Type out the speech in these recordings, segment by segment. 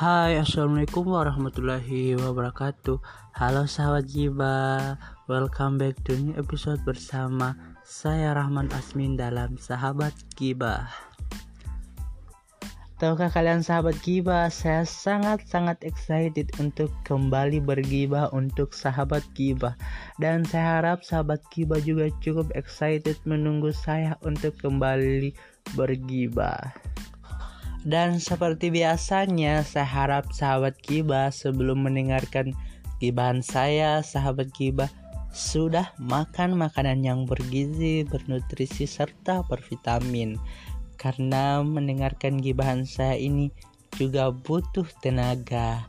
Hai assalamualaikum warahmatullahi wabarakatuh. Halo sahabat Jiba Welcome back to new episode bersama Saya Rahman Asmin dalam Sahabat Gibah Tahukah kalian sahabat Gibah Saya sangat-sangat excited untuk kembali bergibah untuk sahabat Gibah Dan saya harap sahabat Gibah juga cukup excited menunggu saya untuk kembali bergibah dan seperti biasanya, saya harap sahabat Kiba sebelum mendengarkan gibahan saya, sahabat Kiba sudah makan makanan yang bergizi, bernutrisi, serta bervitamin. Karena mendengarkan gibahan saya ini juga butuh tenaga.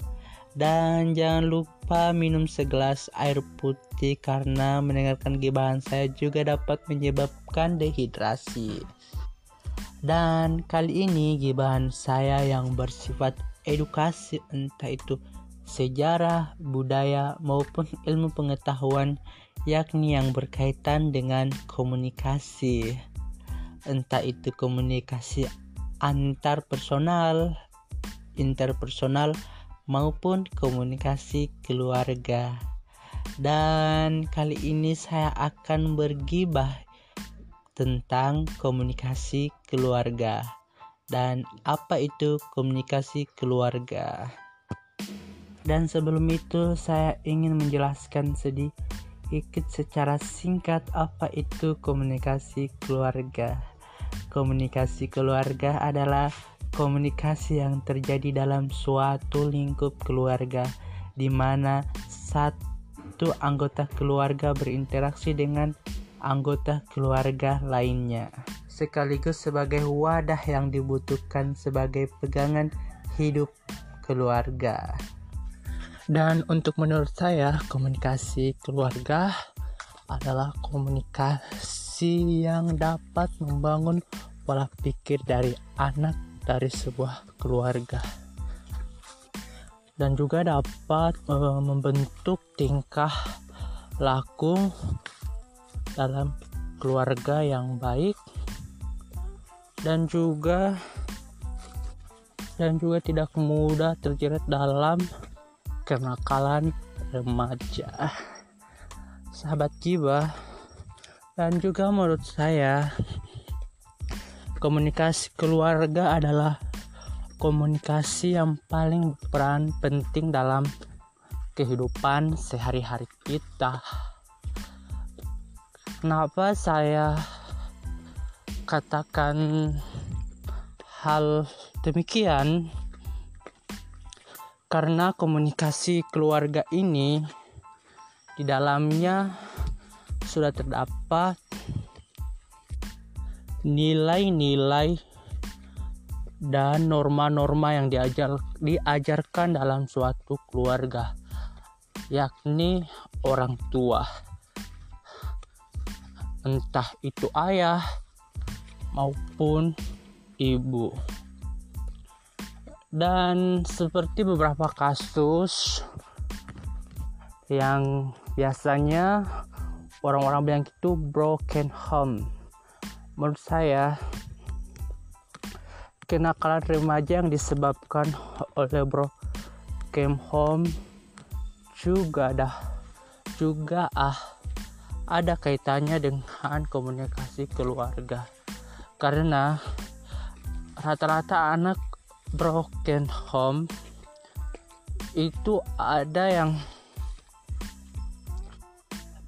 Dan jangan lupa minum segelas air putih karena mendengarkan gibahan saya juga dapat menyebabkan dehidrasi. Dan kali ini gibahan saya yang bersifat edukasi entah itu sejarah, budaya maupun ilmu pengetahuan yakni yang berkaitan dengan komunikasi. Entah itu komunikasi antar personal, interpersonal maupun komunikasi keluarga. Dan kali ini saya akan bergibah tentang komunikasi keluarga dan apa itu komunikasi keluarga. Dan sebelum itu saya ingin menjelaskan sedikit secara singkat apa itu komunikasi keluarga. Komunikasi keluarga adalah komunikasi yang terjadi dalam suatu lingkup keluarga di mana satu anggota keluarga berinteraksi dengan anggota keluarga lainnya, sekaligus sebagai wadah yang dibutuhkan sebagai pegangan hidup keluarga. Dan untuk menurut saya, komunikasi keluarga adalah komunikasi yang dapat membangun pola pikir dari anak dari sebuah keluarga dan juga dapat e, membentuk tingkah laku dalam keluarga yang baik dan juga dan juga tidak mudah terjerat dalam kenakalan remaja. Sahabat jiwa dan juga menurut saya komunikasi keluarga adalah komunikasi yang paling berperan penting dalam kehidupan sehari-hari kita kenapa saya katakan hal demikian? Karena komunikasi keluarga ini di dalamnya sudah terdapat nilai-nilai dan norma-norma yang diajar, diajarkan dalam suatu keluarga yakni orang tua entah itu ayah maupun ibu. Dan seperti beberapa kasus yang biasanya orang-orang bilang itu broken home. Menurut saya kenakalan remaja yang disebabkan oleh broken home juga dah juga ah ada kaitannya dengan komunikasi keluarga. Karena rata-rata anak broken home itu ada yang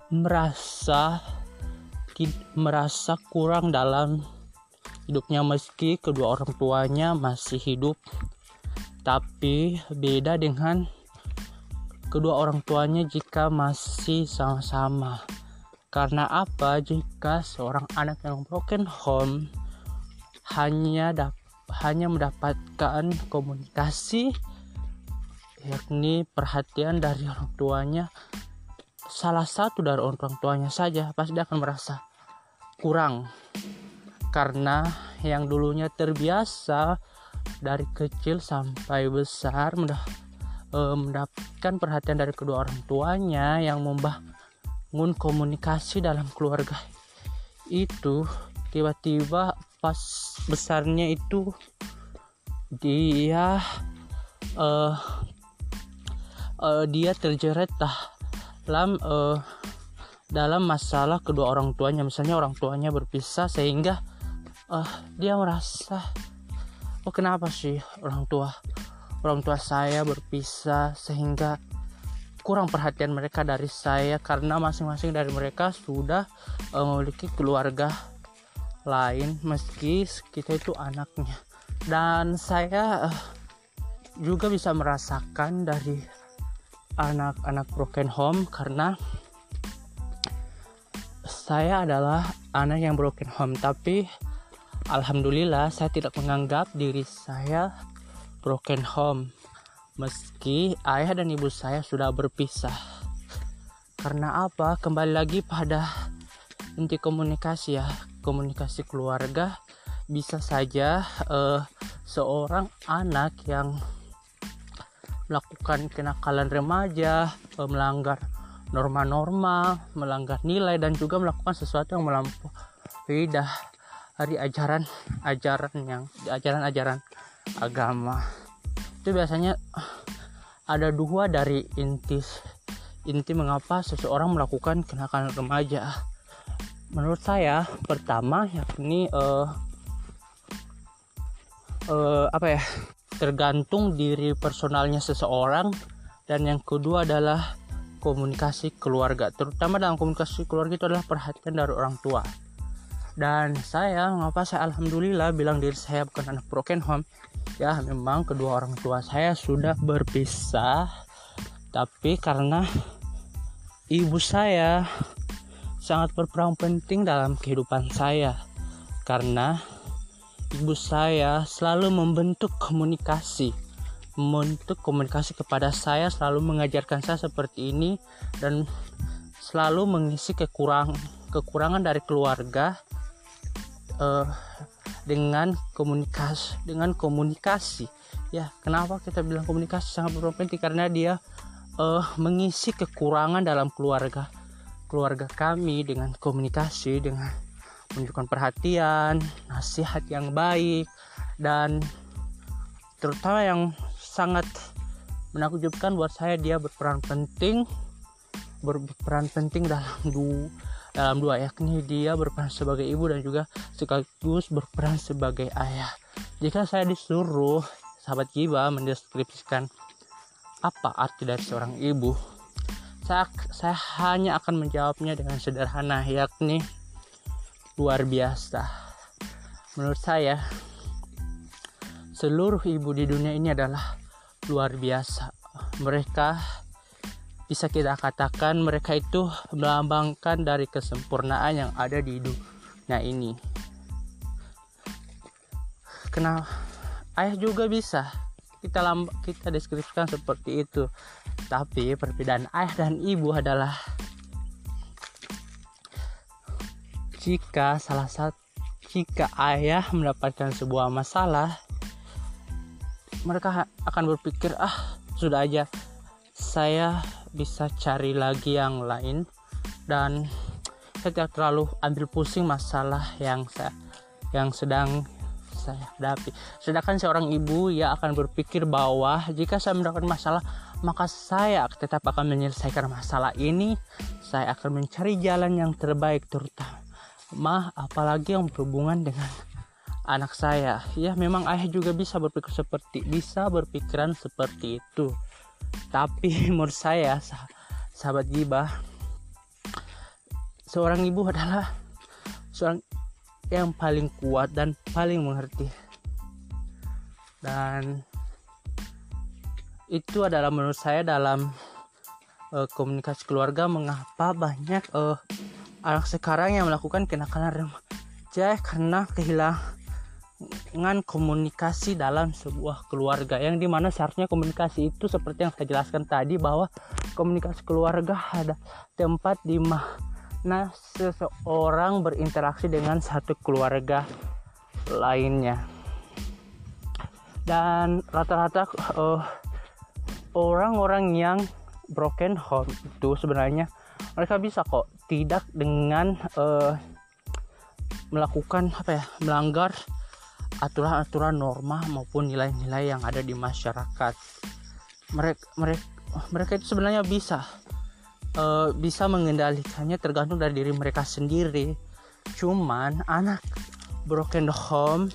merasa merasa kurang dalam hidupnya meski kedua orang tuanya masih hidup. Tapi beda dengan kedua orang tuanya jika masih sama-sama karena apa? Jika seorang anak yang broken home hanya hanya mendapatkan komunikasi yakni perhatian dari orang tuanya salah satu dari orang tuanya saja pasti akan merasa kurang. Karena yang dulunya terbiasa dari kecil sampai besar eh, mendapatkan perhatian dari kedua orang tuanya yang membah bangun komunikasi dalam keluarga. Itu tiba-tiba pas besarnya itu dia uh, uh, dia terjerat dalam uh, dalam masalah kedua orang tuanya. Misalnya orang tuanya berpisah sehingga uh, dia merasa oh kenapa sih orang tua orang tua saya berpisah sehingga kurang perhatian mereka dari saya karena masing-masing dari mereka sudah uh, memiliki keluarga lain meski kita itu anaknya. Dan saya uh, juga bisa merasakan dari anak-anak broken home karena saya adalah anak yang broken home. Tapi alhamdulillah saya tidak menganggap diri saya broken home meski ayah dan ibu saya sudah berpisah. Karena apa? Kembali lagi pada inti komunikasi ya. Komunikasi keluarga bisa saja uh, seorang anak yang melakukan kenakalan remaja uh, melanggar norma-norma, melanggar nilai dan juga melakukan sesuatu yang melampaui dari ajaran-ajaran yang ajaran-ajaran agama. Itu biasanya ada dua dari inti inti mengapa seseorang melakukan kenakalan remaja. Menurut saya pertama yakni uh, uh, apa ya tergantung diri personalnya seseorang dan yang kedua adalah komunikasi keluarga terutama dalam komunikasi keluarga itu adalah perhatian dari orang tua dan saya mengapa saya alhamdulillah bilang diri saya bukan anak broken home. Ya memang kedua orang tua saya sudah berpisah. Tapi karena ibu saya sangat berperan penting dalam kehidupan saya. Karena ibu saya selalu membentuk komunikasi. Membentuk komunikasi kepada saya selalu mengajarkan saya seperti ini. Dan selalu mengisi kekurang kekurangan dari keluarga uh, dengan komunikasi dengan komunikasi. Ya kenapa kita bilang komunikasi sangat berpenting karena dia uh, mengisi kekurangan dalam keluarga keluarga kami dengan komunikasi dengan menunjukkan perhatian nasihat yang baik dan terutama yang sangat menakjubkan buat saya dia berperan penting berperan penting dalam dua dalam dua yakni dia berperan sebagai ibu dan juga sekaligus berperan sebagai ayah jika saya disuruh sahabat jiwa mendeskripsikan apa arti dari seorang ibu saya, saya hanya akan menjawabnya dengan sederhana yakni luar biasa menurut saya seluruh ibu di dunia ini adalah luar biasa. Mereka bisa kita katakan mereka itu melambangkan dari kesempurnaan yang ada di dunia ini. Kenal ayah juga bisa kita lamb kita deskripsikan seperti itu. Tapi perbedaan ayah dan ibu adalah jika salah satu jika ayah mendapatkan sebuah masalah mereka akan berpikir ah sudah aja saya bisa cari lagi yang lain dan saya tidak terlalu ambil pusing masalah yang saya yang sedang saya hadapi. Sedangkan seorang ibu ya akan berpikir bahwa jika saya mendapatkan masalah, maka saya tetap akan menyelesaikan masalah ini. Saya akan mencari jalan yang terbaik terutama apalagi yang berhubungan dengan anak saya ya memang ayah juga bisa berpikir seperti bisa berpikiran seperti itu tapi menurut saya sah sahabat gibah seorang ibu adalah seorang yang paling kuat dan paling mengerti. Dan itu adalah menurut saya dalam uh, komunikasi keluarga mengapa banyak uh, anak sekarang yang melakukan kenakalan remaja? Karena kehilangan dengan komunikasi dalam sebuah keluarga yang di mana seharusnya komunikasi itu seperti yang saya jelaskan tadi bahwa komunikasi keluarga ada tempat di mana seseorang berinteraksi dengan satu keluarga lainnya. Dan rata-rata uh, orang-orang yang broken home itu sebenarnya mereka bisa kok tidak dengan uh, melakukan apa ya melanggar aturan-aturan norma maupun nilai-nilai yang ada di masyarakat. Mereka mereka mereka itu sebenarnya bisa uh, bisa mengendalikannya tergantung dari diri mereka sendiri. Cuman anak broken home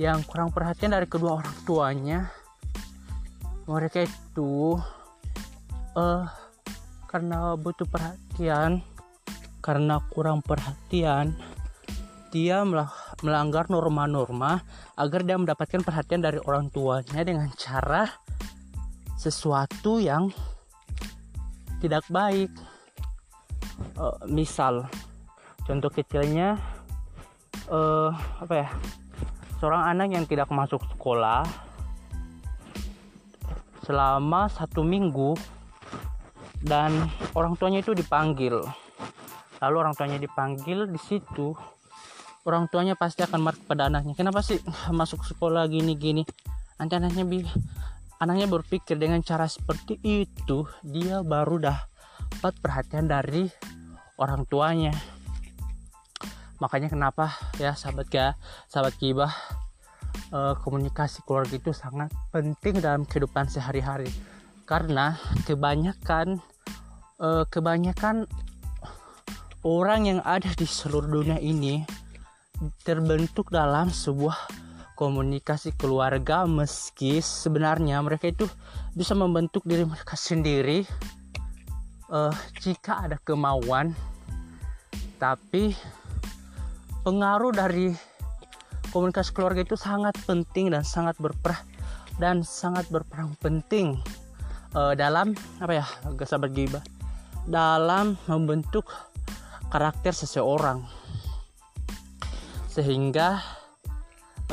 yang kurang perhatian dari kedua orang tuanya mereka itu uh, karena butuh perhatian karena kurang perhatian dia melanggar norma-norma agar dia mendapatkan perhatian dari orang tuanya dengan cara sesuatu yang tidak baik. Uh, misal contoh kecilnya uh, apa ya seorang anak yang tidak masuk sekolah selama satu minggu dan orang tuanya itu dipanggil. Lalu orang tuanya dipanggil di situ orang tuanya pasti akan marah kepada anaknya. Kenapa sih masuk sekolah gini gini nanti anaknya bi anaknya berpikir dengan cara seperti itu dia baru dapat perhatian dari orang tuanya. Makanya kenapa ya sahabat ya sahabat kibah eh, komunikasi keluarga itu sangat penting dalam kehidupan sehari-hari. Karena kebanyakan eh, kebanyakan orang yang ada di seluruh dunia ini terbentuk dalam sebuah komunikasi keluarga meski sebenarnya mereka itu bisa membentuk diri mereka sendiri. Uh, jika ada kemauan tapi pengaruh dari komunikasi keluarga itu sangat penting dan sangat berperan dan sangat berperan penting uh, dalam apa ya sahabat gibah dalam membentuk karakter seseorang sehingga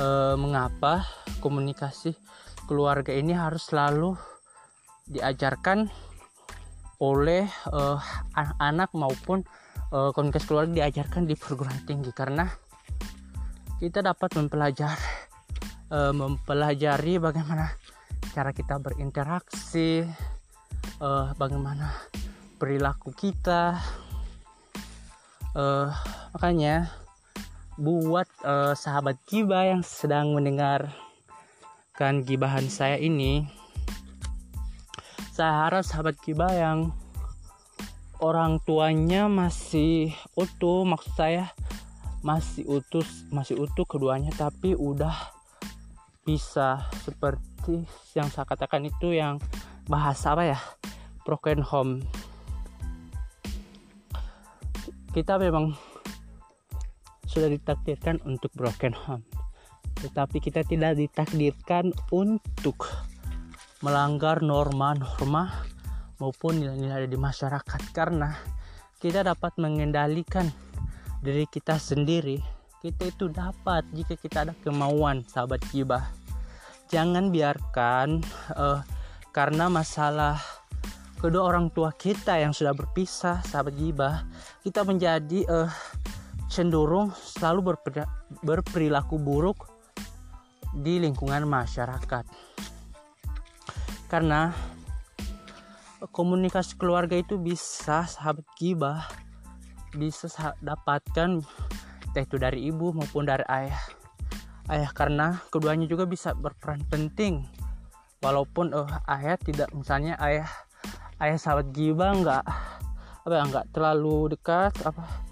uh, mengapa komunikasi keluarga ini harus selalu diajarkan oleh uh, anak-anak maupun uh, komunikasi keluarga diajarkan di perguruan tinggi. Karena kita dapat mempelajari uh, mempelajari bagaimana cara kita berinteraksi uh, bagaimana perilaku kita. Uh, makanya buat uh, sahabat giba yang sedang mendengarkan gibahan saya ini. Saya harap sahabat giba yang orang tuanya masih utuh maksud saya masih utuh masih utuh keduanya tapi udah bisa seperti yang saya katakan itu yang bahasa apa ya? Broken home. Kita memang sudah ditakdirkan untuk broken home tetapi kita tidak ditakdirkan untuk melanggar norma-norma maupun nilai-nilai di masyarakat. Karena kita dapat mengendalikan diri kita sendiri kita itu dapat jika kita ada kemauan sahabat gibah. Jangan biarkan uh, karena masalah kedua orang tua kita yang sudah berpisah sahabat gibah kita menjadi uh, cenderung selalu berperilaku buruk di lingkungan masyarakat. Karena komunikasi keluarga itu bisa sahabat gibah bisa dapatkan entah itu dari ibu maupun dari ayah. Ayah karena keduanya juga bisa berperan penting. Walaupun uh, ayah tidak misalnya ayah ayah sahabat gibah nggak apa ya nggak terlalu dekat apa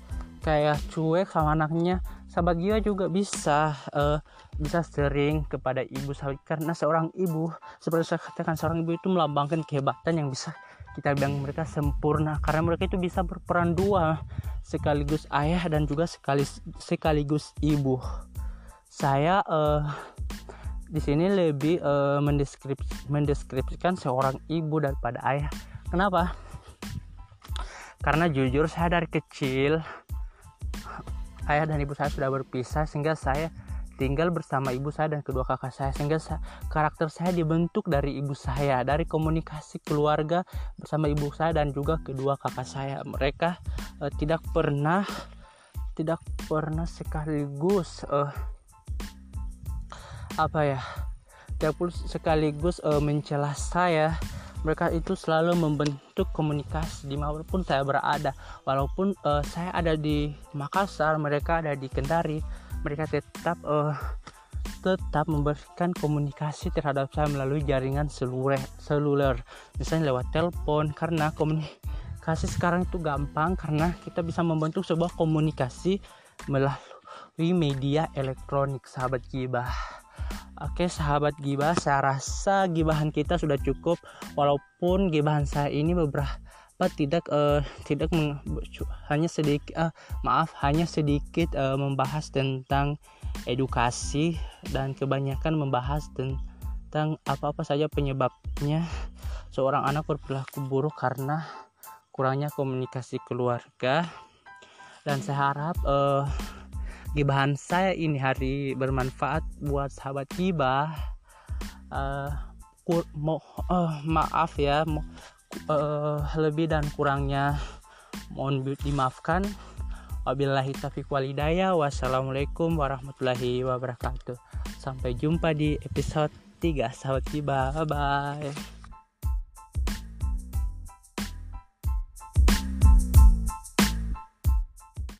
kayak cuek sama anaknya sahabat gibah juga bisa uh, bisa sering kepada ibu. Sahabat karena seorang ibu seperti saya katakan seorang ibu itu melambangkan kehebatan yang bisa kita bilang mereka sempurna. Karena mereka itu bisa berperan dua sekaligus ayah dan juga sekaligus sekaligus ibu. Saya uh, di sini lebih uh, mendeskripsi, mendeskripsikan seorang ibu daripada ayah. Kenapa? Karena jujur saya dari kecil ayah dan ibu saya sudah berpisah sehingga saya tinggal bersama ibu saya dan kedua kakak saya sehingga karakter saya dibentuk dari ibu saya dari komunikasi keluarga bersama ibu saya dan juga kedua kakak saya. Mereka uh, tidak pernah tidak pernah sekaligus uh, apa ya tidak pun sekaligus uh, mencela saya mereka itu selalu membentuk komunikasi di mana pun saya berada. Walaupun uh, saya ada di Makassar mereka ada di Kendari mereka tetap uh, tetap memberikan komunikasi terhadap saya melalui jaringan seluler, seluler. Misalnya lewat telepon karena komunikasi sekarang itu gampang karena kita bisa membentuk sebuah komunikasi melalui media elektronik sahabat gibah Oke sahabat gibah saya rasa gibahan kita sudah cukup. Walaupun gibahan saya ini beberapa tidak uh, tidak meng, hanya sedikit uh, maaf hanya sedikit uh, membahas tentang edukasi dan kebanyakan membahas tentang apa-apa saja penyebabnya seorang anak berperilaku buruk karena kurangnya komunikasi keluarga. Dan saya harap uh, gibahan saya ini hari bermanfaat buat sahabat gibah uh, kur, mo, uh, maaf ya mo, uh, lebih dan kurangnya. Mohon dimaafkan. Wabillahi taufiq walidaya wassalamualaikum warahmatullahi wabarakatuh. Sampai jumpa di episode 3 sahabat tiba bye bye